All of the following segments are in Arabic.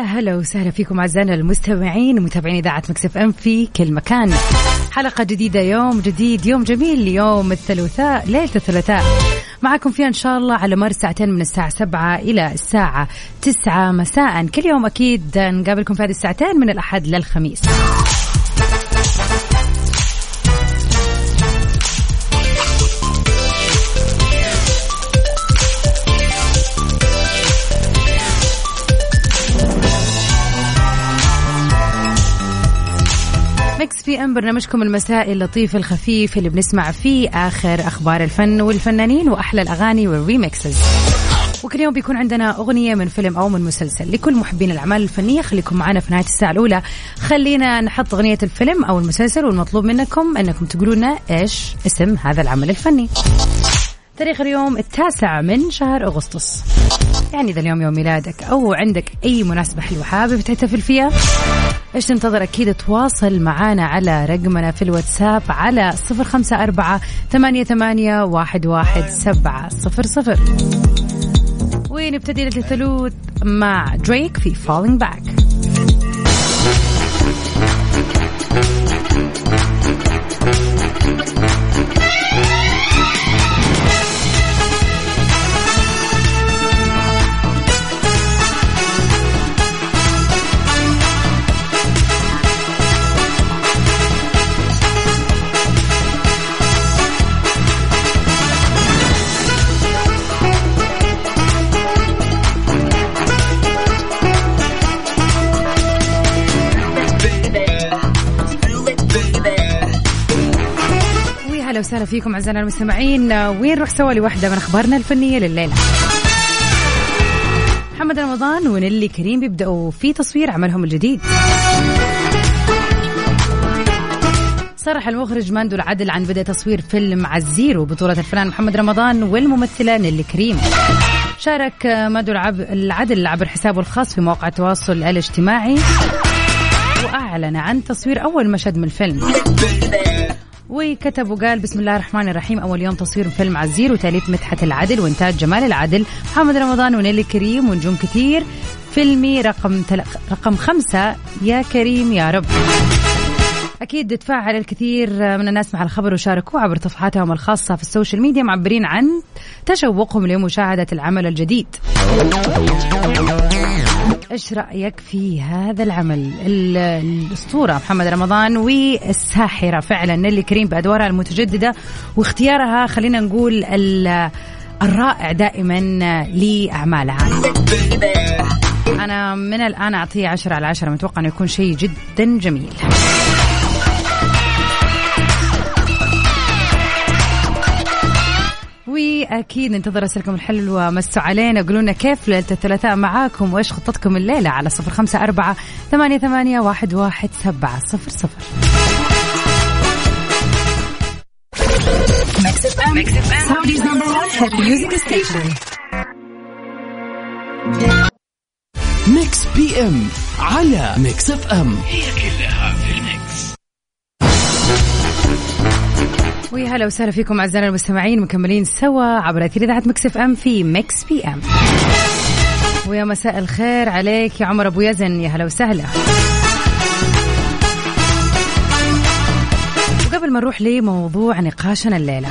هلا وسهلا فيكم أعزائنا المستمعين ومتابعين إذاعة Mix FM في كل مكان. حلقة جديدة يوم جديد يوم جميل يوم الثلاثاء ليلة الثلاثاء. معكم فيها إن شاء الله على مر ساعتين من الساعة 7 إلى الساعة 9 مساء. كل يوم أكيد نقابلكم في هذه الساعتين من الأحد للخميس. Mix PM برنامجكم المسائي اللطيف الخفيف اللي بنسمع فيه آخر أخبار الفن والفنانين وأحلى الأغاني وال remixes وكل يوم بيكون عندنا أغنية من فيلم أو من مسلسل لكل محبين الأعمال الفنية. خليكم معنا في نهاية الساعة الأولى. خلينا نحط أغنية الفيلم أو المسلسل والمطلوب منكم أنكم تقولوا لنا إيش اسم هذا العمل الفني. تاريخ اليوم التاسع من شهر أغسطس. يعني إذا اليوم يوم ميلادك أو عندك أي مناسبة حلوة حابب تحتفل فيها إيش تنتظر أكيد تواصل معنا على رقمنا في الواتساب على صفر خمسة أربعة ثمانية, ثمانية واحد, واحد سبعة صفر صفر. ونبتدي الثلوث مع دريك في Falling Back. فيكم أعزائنا المستمعين. وين نروح سوا لوحدة من أخبارنا الفنية لليلة؟ محمد رمضان ونيلي كريم بيبدأوا في تصوير عملهم الجديد. صرح المخرج ماندو العدل عن بدء تصوير فيلم ع الزيرو بطولة الفنان محمد رمضان والممثلة نيلي كريم. شارك ماندو العب- العدل عبر حسابه الخاص في مواقع التواصل الاجتماعي. وأعلن عن تصوير أول مشهد من الفيلم. وكتب وقال بسم الله الرحمن الرحيم. أول يوم تصوير فيلم ع الزيرو تأليف مدحت العدل وإنتاج جمال العدل محمد رمضان ونيلي كريم ونجوم كتير فيلمي رقم. رقم خمسة يا كريم يا رب. أكيد تفاعل الكثير من الناس مع الخبر وشاركوه عبر صفحاتهم الخاصة في ال social media معبرين عن تشوقهم لمشاهدة العمل الجديد. إيش رأيك في هذا العمل؟ ال- الأسطورة محمد رمضان والساحرة فعلا نيلي كريم بأدوارها المتجددة واختيارها خلينا نقول ال- الرائع دائما لأعمالها. أنا من الآن أعطيه عشرة على عشرة متوقع إنه يكون شيء جدا جميل. وأكيد ننتظر رسائلكم الحلوه مسوا علينا. قولوا لنا كيف ليلة الثلاثاء معاكم وإيش خطتكم الليلة على صفر خمسة أربعة ثمانية ثمانية واحد واحد سبعة صفر صفر. Mix PM على Mix FM ويا هلا وسهلا فيكم أعزائنا المستمعين مكملين سوا عبر أثير إذاعة Mix FM في Mix PM. ويا مساء الخير عليك يا عمر أبو يزن يا هلا وسهلا. وقبل ما نروح لموضوع نقاشنا الليلة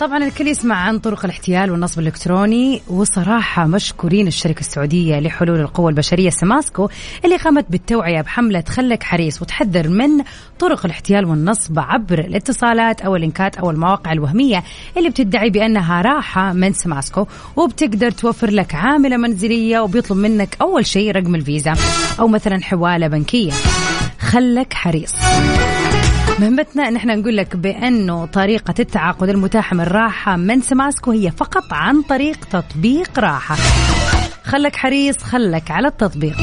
طبعا الكل يسمع عن طرق الاحتيال والنصب الإلكتروني وصراحة مشكورين الشركة السعودية لحلول القوى البشرية سماسكو اللي قامت بالتوعية بحملة خلك حريص وتحذر من طرق الاحتيال والنصب عبر الاتصالات أو اللينكات أو المواقع الوهمية اللي بتدعي بأنها راحة من سماسكو وبتقدر توفر لك عاملة منزلية وبيطلب منك أول شيء رقم الفيزا أو مثلا حوالة بنكية. خلك حريص. مهمتنا ان إحنا نقول لك بأنه طريقة التعاقد المتاحة من راحة من سماسكو هي فقط عن طريق تطبيق راحة. خلك حريص خلك على التطبيق.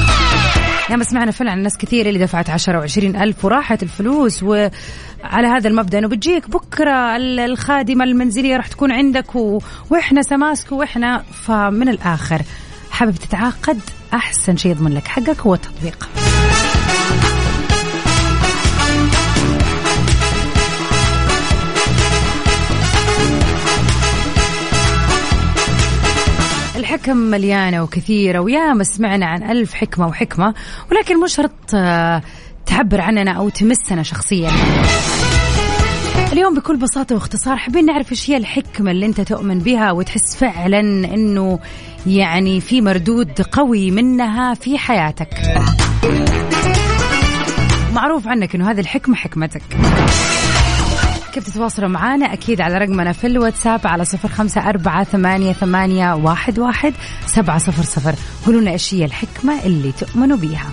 يا ما سمعنا فعلا عن ناس كثير اللي دفعت 10 و20 ألف وراحت الفلوس وعلى هذا المبدأ أنه بتجيك بكرة الخادمة المنزلية راح تكون عندك و... وإحنا سماسكو وإحنا فمن الآخر حابب تتعاقد؟ أحسن شيء يضمن لك حقك هو التطبيق. الحكم مليانة وكثيرة وياما سمعنا عن ألف حكمة وحكمة ولكن مو شرط آه، تعبر عننا أو تمسنا شخصيا. اليوم بكل بساطة واختصار حابين نعرف إيش هي الحكمة اللي أنت تؤمن بها وتحس فعلا إنه يعني في مردود قوي منها في حياتك؟ معروف عنك إنه هذه الحكمة حكمتك. كيف تتواصلوا معنا أكيد على رقمنا في الواتساب على صفر خمسة أربعة ثمانية, ثمانية واحد, واحد سبعة صفر صفر. قولوا لنا إيش هي الحكمة اللي تؤمنوا بيها.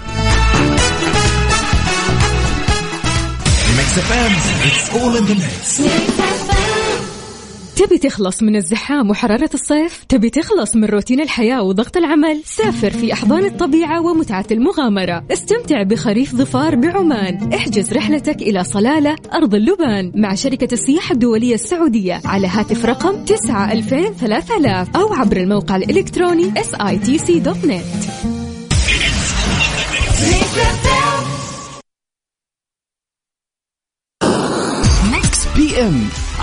تبي تخلص من الزحام وحرارة الصيف؟ تبي تخلص من روتين الحياة وضغط العمل؟ سافر في أحضان الطبيعة ومتعة المغامرة استمتع بخريف ظفار بعمان احجز رحلتك إلى صلالة أرض اللبان مع شركة السياحة الدولية السعودية على هاتف رقم 9 2000 3000 أو عبر الموقع الإلكتروني sitc.net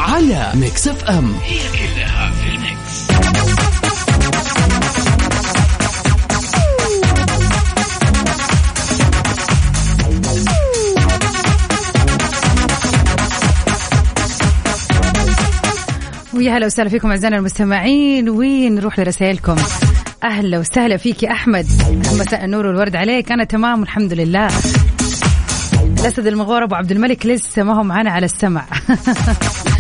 على Mix FM. هي كلها في ال mix. ويا هلا وسهلا فيكم أعزائنا المستمعين. وين نروح لرسائلكم؟ أهلا وسهلا فيك يا أحمد. مساء النور والورد عليك. أنا تمام والحمد لله. الاسد المغور أبو عبد الملك لسه ما هو معنا على السمع.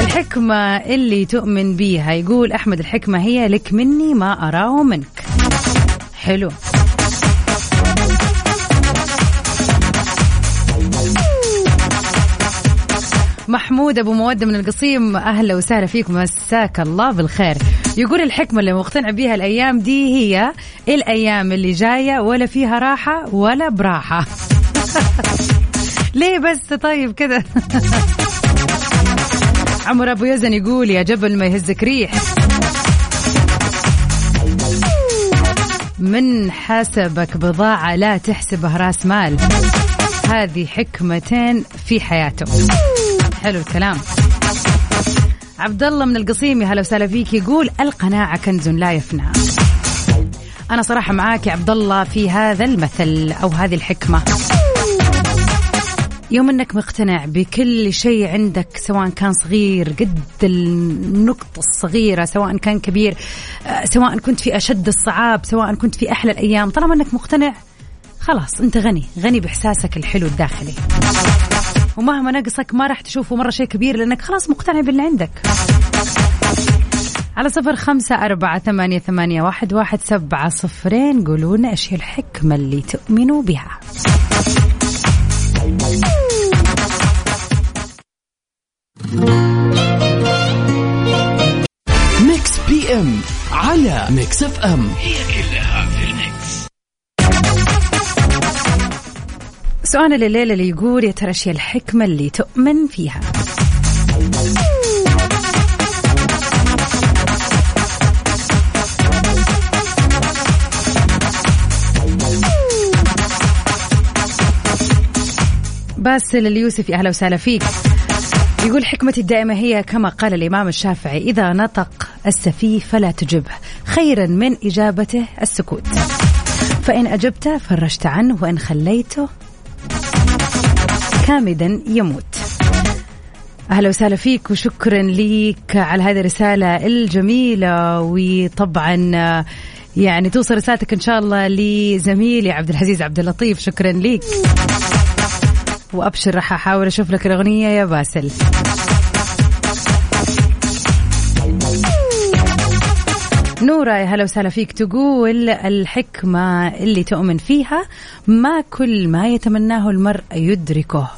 الحكمة اللي تؤمن بيها يقول أحمد الحكمة هي لك مني ما أراه منك. حلو. محمود أبو مودة من القصيم أهلا وسهلا فيكم مساك الله بالخير. يقول الحكمة اللي مقتنع بيها الأيام دي هي الأيام اللي جاية ولا فيها راحة ولا براحة. ليه بس طيب كذا عمر أبو يزن يقول يا جبل ما يهزك ريح. من حسبك بضاعة لا تحسبه رأس مال. هذه حكمتين في حياته. حلو الكلام. عبد الله من القصيم يا هلا وسهلا فيك. يقول القناعة كنز لا يفنى. أنا صراحة معاك يا عبد الله في هذا المثل أو هذه الحكمة. يوم انك مقتنع بكل شيء عندك سواء كان صغير قد النقطة الصغيرة سواء كان كبير آه، سواء كنت في أشد الصعاب سواء كنت في أحلى الأيام طالما أنك مقتنع خلاص أنت غني غني بإحساسك الحلو الداخلي. ومهما نقصك ما راح تشوفه مرة شيء كبير لأنك خلاص مقتنع باللي عندك. على صفر خمسة أربعة ثمانية, ثمانية واحد, واحد سبعة صفرين قولونا إيش هي الحكمة اللي تؤمنوا بها. Mix PM على Mix FM. هي كلها في ال mix سؤال الليلة اللي يقول يا ترى الحكمة اللي تؤمن فيها؟ باسل اليوسف يا أهلا وسهلا فيك. يقول حكمتي الدائمة هي كما قال الإمام الشافعي إذا نطق السفيه فلا تجبه خيرا من إجابته السكوت. فإن أجبته فرجت عنه وإن خليته كامدا يموت. أهلا وسهلا فيك وشكرا ليك على هذه الرسالة الجميلة وطبعا يعني توصل رسالتك إن شاء الله لزميلي عبد العزيز عبد اللطيف شكرا ليك. وأبشر راح أحاول أشوف لك الأغنية يا باسل. نورا يا هلا وسهلا فيك. تقول الحكمة اللي تؤمن فيها ما كل ما يتمناه المرء يدركه.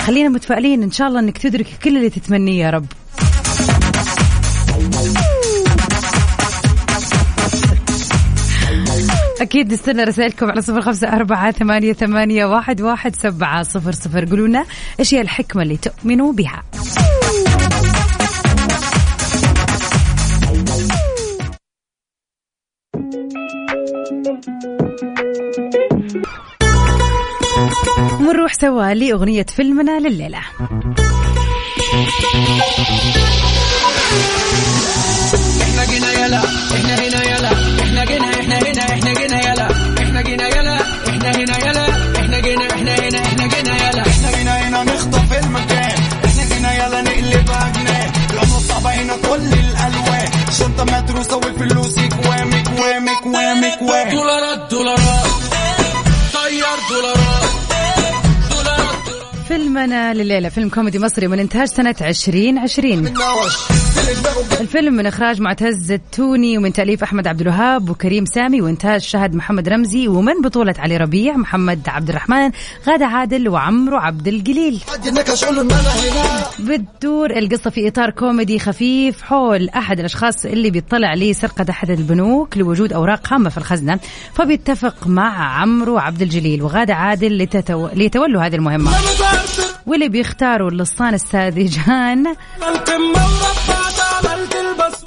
خلينا متفائلين إن شاء الله إنك تدرك كل اللي تتمنيه يا رب. أكيد نستنى رسائلكم على صفر خمسة أربعة ثمانية, ثمانية واحد, واحد سبعة صفر صفر. قولوا لنا إيش هي الحكمة اللي تؤمنوا بها. ونروح سوا لأغنية فيلمنا لليلة. دولارات دولارات طير دولارات فيلمنا لليلة. فيلم كوميدي مصري من إنتاج سنة 2020 الفيلم من إخراج معتز التوني ومن تأليف أحمد عبد الوهاب وكريم سامي وإنتاج شهد محمد رمزي ومن بطولة علي ربيع محمد عبد الرحمن غادة عادل وعمرو عبد الجليل بتدور القصة في إطار كوميدي خفيف حول أحد الأشخاص اللي بيطلع لسرقة أحد البنوك لوجود أوراق هامة في الخزنة فبيتفق مع عمرو عبد الجليل وغادة عادل لتتو... ليتولوا هذه المهمة. واللي بيختاروا اللصان الساذجان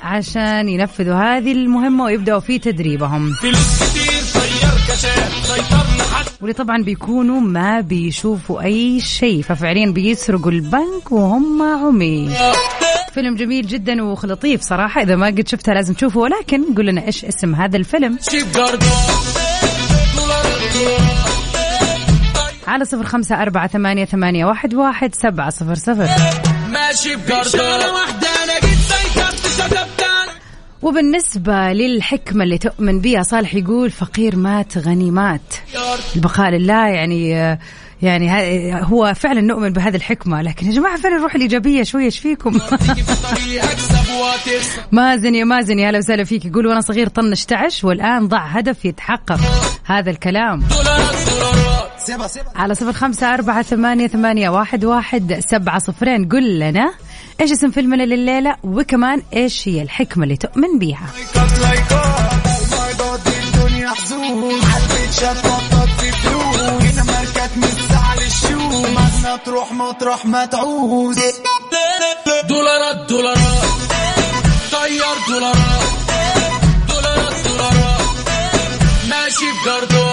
عشان ينفذوا هذه المهمة ويبدأوا في تدريبهم. واللي طبعا بيكونوا ما بيشوفوا أي شيء ففعليا بيسرقوا البنك وهم عمي فيلم جميل جدا ولطيف صراحة إذا ما قد شفتها لازم تشوفه ولكن قول لنا إيش اسم هذا الفيلم. على صفر خمسة أربعة ثمانية, ثمانية واحد, واحد سبعة صفر صفر. ماشي وبالنسبة للحكمة اللي تؤمن بها صالح يقول فقير مات غني مات. البقاء لله يعني يعني ه- هو فعلا نؤمن بهذه الحكمة. لكن يا جماعة فعلا الروح الإيجابية شوية إيش فيكم؟ مازن يا مازن يا هلا وسهلا فيك. يقول وأنا صغير طنش تعش والآن ضع هدف يتحقق. هذا الكلام. على صفر خمسة أربعة ثمانية, ثمانية واحد, واحد سبعة صفرين. قل لنا إيش اسم فيلمنا لليلة وكمان إيش هي الحكمة اللي تؤمن بيها. تروح مطرح ما تعوز. دولارات دولارات. طير دولارات. دولارات دولارات. ماشي بجردات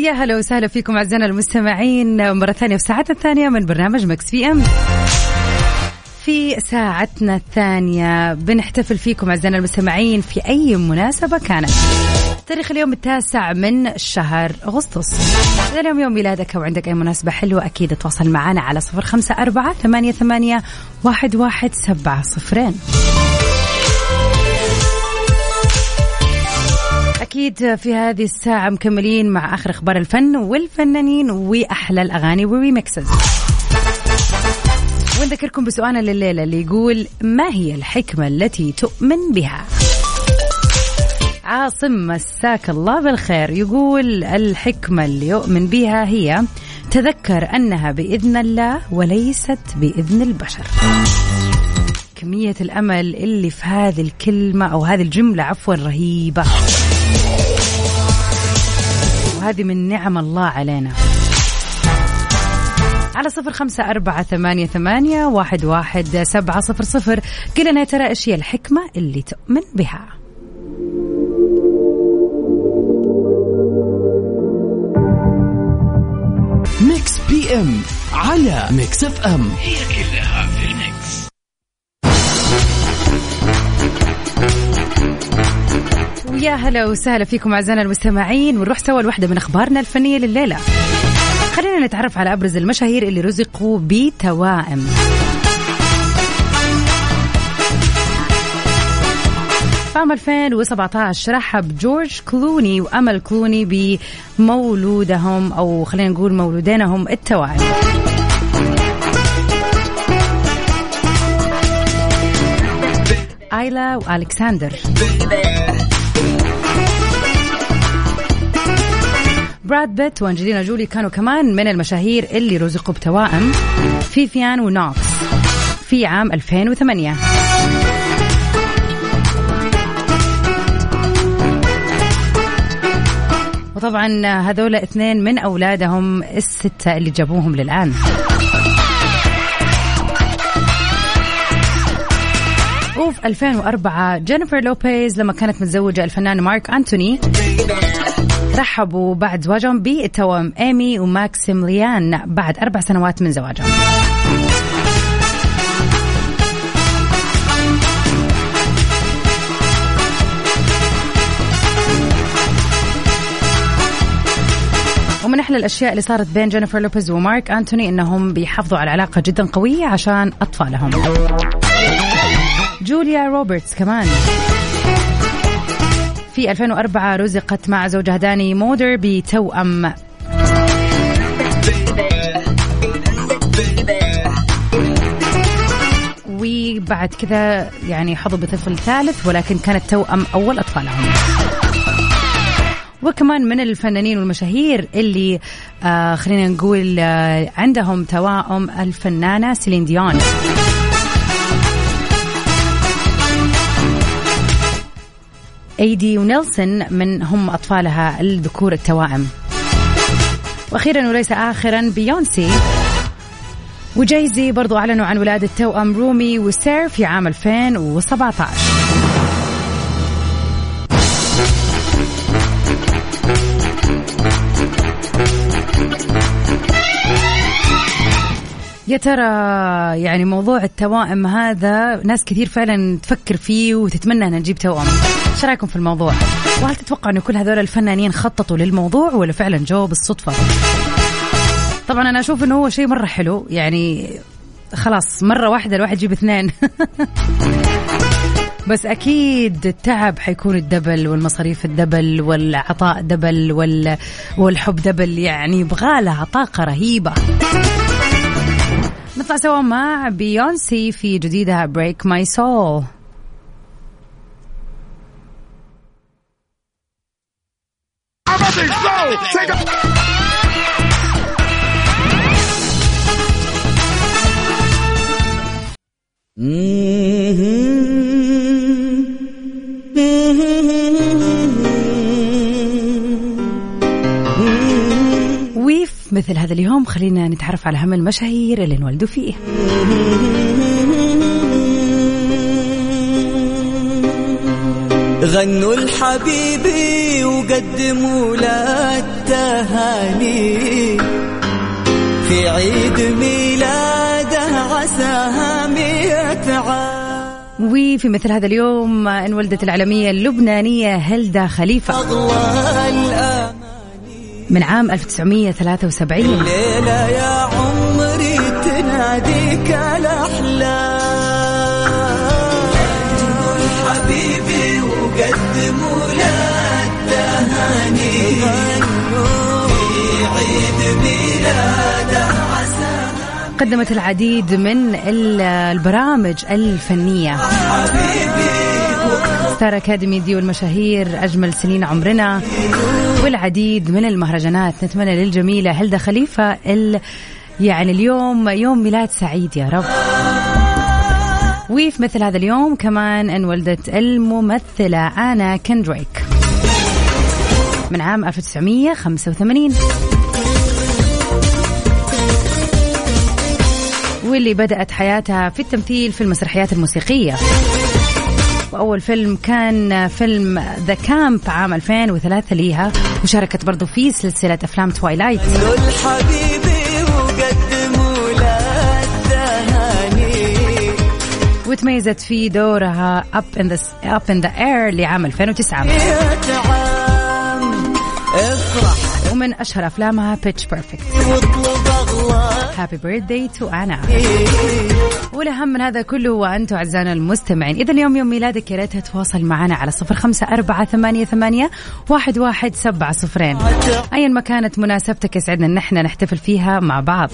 ويا هلا وسهلا فيكم أعزائنا المستمعين مرة ثانية في ساعتنا الثانية من برنامج Mix PM. في ساعتنا الثانية بنحتفل فيكم أعزائنا المستمعين في أي مناسبة كانت. تاريخ اليوم التاسع من شهر أغسطس. إذا اليوم يوم ميلادك أو عندك أي مناسبة حلوة أكيد تواصل معنا على صفر خمسة أربعة ثمانية, ثمانية واحد, واحد سبعة صفرين. أكيد في هذه الساعة مكملين مع آخر أخبار الفن والفنانين وأحلى الأغاني والريمكسز ونذكركم بسؤالنا لليلة اللي يقول ما هي الحكمة التي تؤمن بها? عاصم مساك الله بالخير يقول الحكمة اللي يؤمن بها هي تذكر أنها بإذن الله وليست بإذن البشر. كمية الأمل اللي في هذه الكلمة أو هذه الجملة عفوا رهيبة. وهذه من نعم الله علينا. على صفر خمسة أربعة ثمانية, ثمانية واحد, واحد سبعة صفر صفر. قلنا ترى إيش هي الحكمة اللي تؤمن بها. Mix PM على Mix FM. هي كلها ويا هلا وسهلا فيكم أعزائنا المستمعين ونروح سوا لوحدة من أخبارنا الفنية لليلة. خلينا نتعرف على أبرز المشاهير اللي رزقوا بتوائم. عام 2017 رحب جورج كلوني وأمل كلوني بمولودهم أو خلينا نقول مولودينهم التوائم. آيلا والكساندر براد بيت وأنجلينا جولي كانوا كمان من المشاهير اللي رزقوا بتوائم فيفيان ونوكس في عام 2008 وطبعا هذول اثنين من أولادهم الستة اللي جابوهم للآن. وفي 2004 جينيفر لوبيز لما كانت متزوجة الفنان مارك أنتوني رحبوا بعد زواجهم بالتوأم إيمي وماكسيمليان بعد أربع سنوات من زواجهم. ومن أحلى الأشياء اللي صارت بين جينيفر لوبيز ومارك أنتوني إنهم بيحافظوا على علاقة جدا قوية عشان أطفالهم. جوليا روبرتس كمان. في 2004 رزقت مع زوجها داني مودر بتوأم وبعد كذا يعني حظوا بطفل ثالث ولكن كانت توأم أول أطفالهم. وكمان من الفنانين والمشاهير اللي آه خلينا نقول آه عندهم توائم الفنانة سيلين ديون. ايدي ونيلسون من هم أطفالها الذكور التوائم. وأخيرا وليس اخرا بيونسي. وجايزي برضو أعلنوا عن ولادة توأم رومي وسير في عام 2017 يا ترى يعني موضوع التوائم هذا ناس كثير فعلا تفكر فيه وتتمنى أن نجيب توأم. إيش رأيكم في الموضوع؟ وهل تتوقع انه كل هذول الفنانين خططوا للموضوع ولا فعلا جو بالصدفة؟ طبعا أنا أشوف إنه هو شيء مرة حلو يعني خلاص مرة واحدة الواحد يجيب اثنين. بس أكيد التعب حيكون ال double والمصاريف ال double والعطاء double وال... والحب double يعني يبغى طاقة رهيبة. نطلع سوا مع بيونسي في جديدها Break My Soul ويف مثل هذا اليوم خلينا نتعرف على هم المشاهير اللي انولدوا فيه. غنوا الحبيبي وقدموا له التهاني. في عيد ميلاده عساها مئة عام. وفي مثل هذا اليوم انولدت العالمية اللبنانية هيلدا خليفة. من عام 1973 ليلة يا عمري تناديك الأحلام. حبيبي وقدموا له التهاني في عيد ميلاده قدمت العديد من ال- البرامج الفنية. ستار أكاديمي دي والمشاهير أجمل سنين عمرنا. والعديد من المهرجانات نتمنى للجميلة هلدا خليفة ال يعني اليوم يوم ميلاد سعيد يا رب. وفي مثل هذا اليوم كمان انولدت الممثلة آنا كندريك. من عام 1985 واللي بدأت حياتها في التمثيل في المسرحيات الموسيقية. وأول فيلم كان فيلم The Camp عام 2003 ليها وشاركت برضو في سلسلة أفلام Twilight وتميزت في دورها Up in the, Up in the Air لعام 2009 يا تعام افرح. ومن أشهر أفلامها Pitch Perfect. Happy Birthday to Anna. والأهم من هذا كله وأنتم أعزائنا المستمعين. إذا اليوم يوم ميلادك يا ريت تتواصل معنا على صفر خمسة أربعة ثمانية, ثمانية واحد, واحد سبعة صفرين. أيا ما كانت مناسبتك يسعدنا أن إحنا نحتفل فيها مع بعض.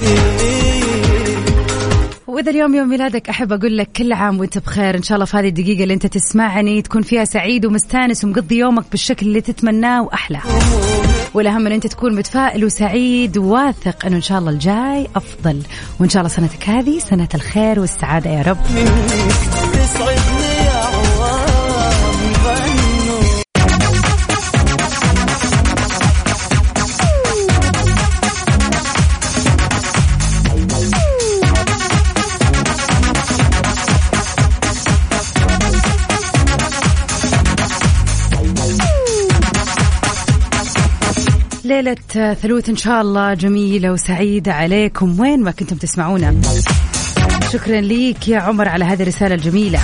وإذا اليوم يوم ميلادك أحب أقول لك كل عام وأنت بخير. إن شاء الله في هذه الدقيقة اللي أنت تسمعني تكون فيها سعيد ومستانس ومقضي يومك بالشكل اللي تتمناه وأحلى. والأهم أن أنت تكون متفائل وسعيد وواثق أنه إن شاء الله الجاي أفضل. وإن شاء الله سنتك هذه سنة الخير والسعادة يا رب. ليلة ثلوث إن شاء الله جميلة وسعيدة عليكم. وين ما كنتم تسمعونا. شكرا ليك يا عمر على هذه الرسالة الجميلة.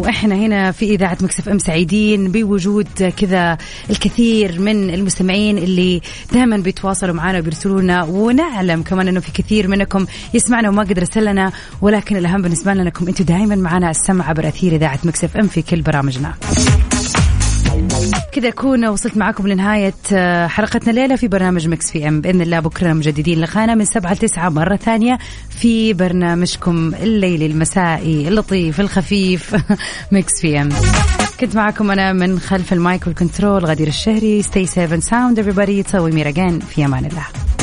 وإحنا هنا في إذاعة Mix FM سعيدين بوجود كذا الكثير من المستمعين اللي دائما بيتواصلوا معنا وبيرسلوا لنا ونعلم كمان إنه في كثير منكم يسمعنا وما قدر يرسل لنا. ولكن الأهم بالنسبة لنا إنكم أنتم دائما معنا السمع عبر أثير إذاعة Mix FM في كل برامجنا. كذا أكون وصلت معكم لنهاية آه، حلقتنا الليلة في برنامج Mix PM. بإذن الله بكرة مجددين لقانا من سبعة لتسعة مرة ثانية في برنامجكم الليلي المسائي اللطيف الخفيف. Mix PM. كنت معكم أنا من خلف ال mic وال control غدير الشهري. Safe and sound everybody. See you tomorrow في أمان الله.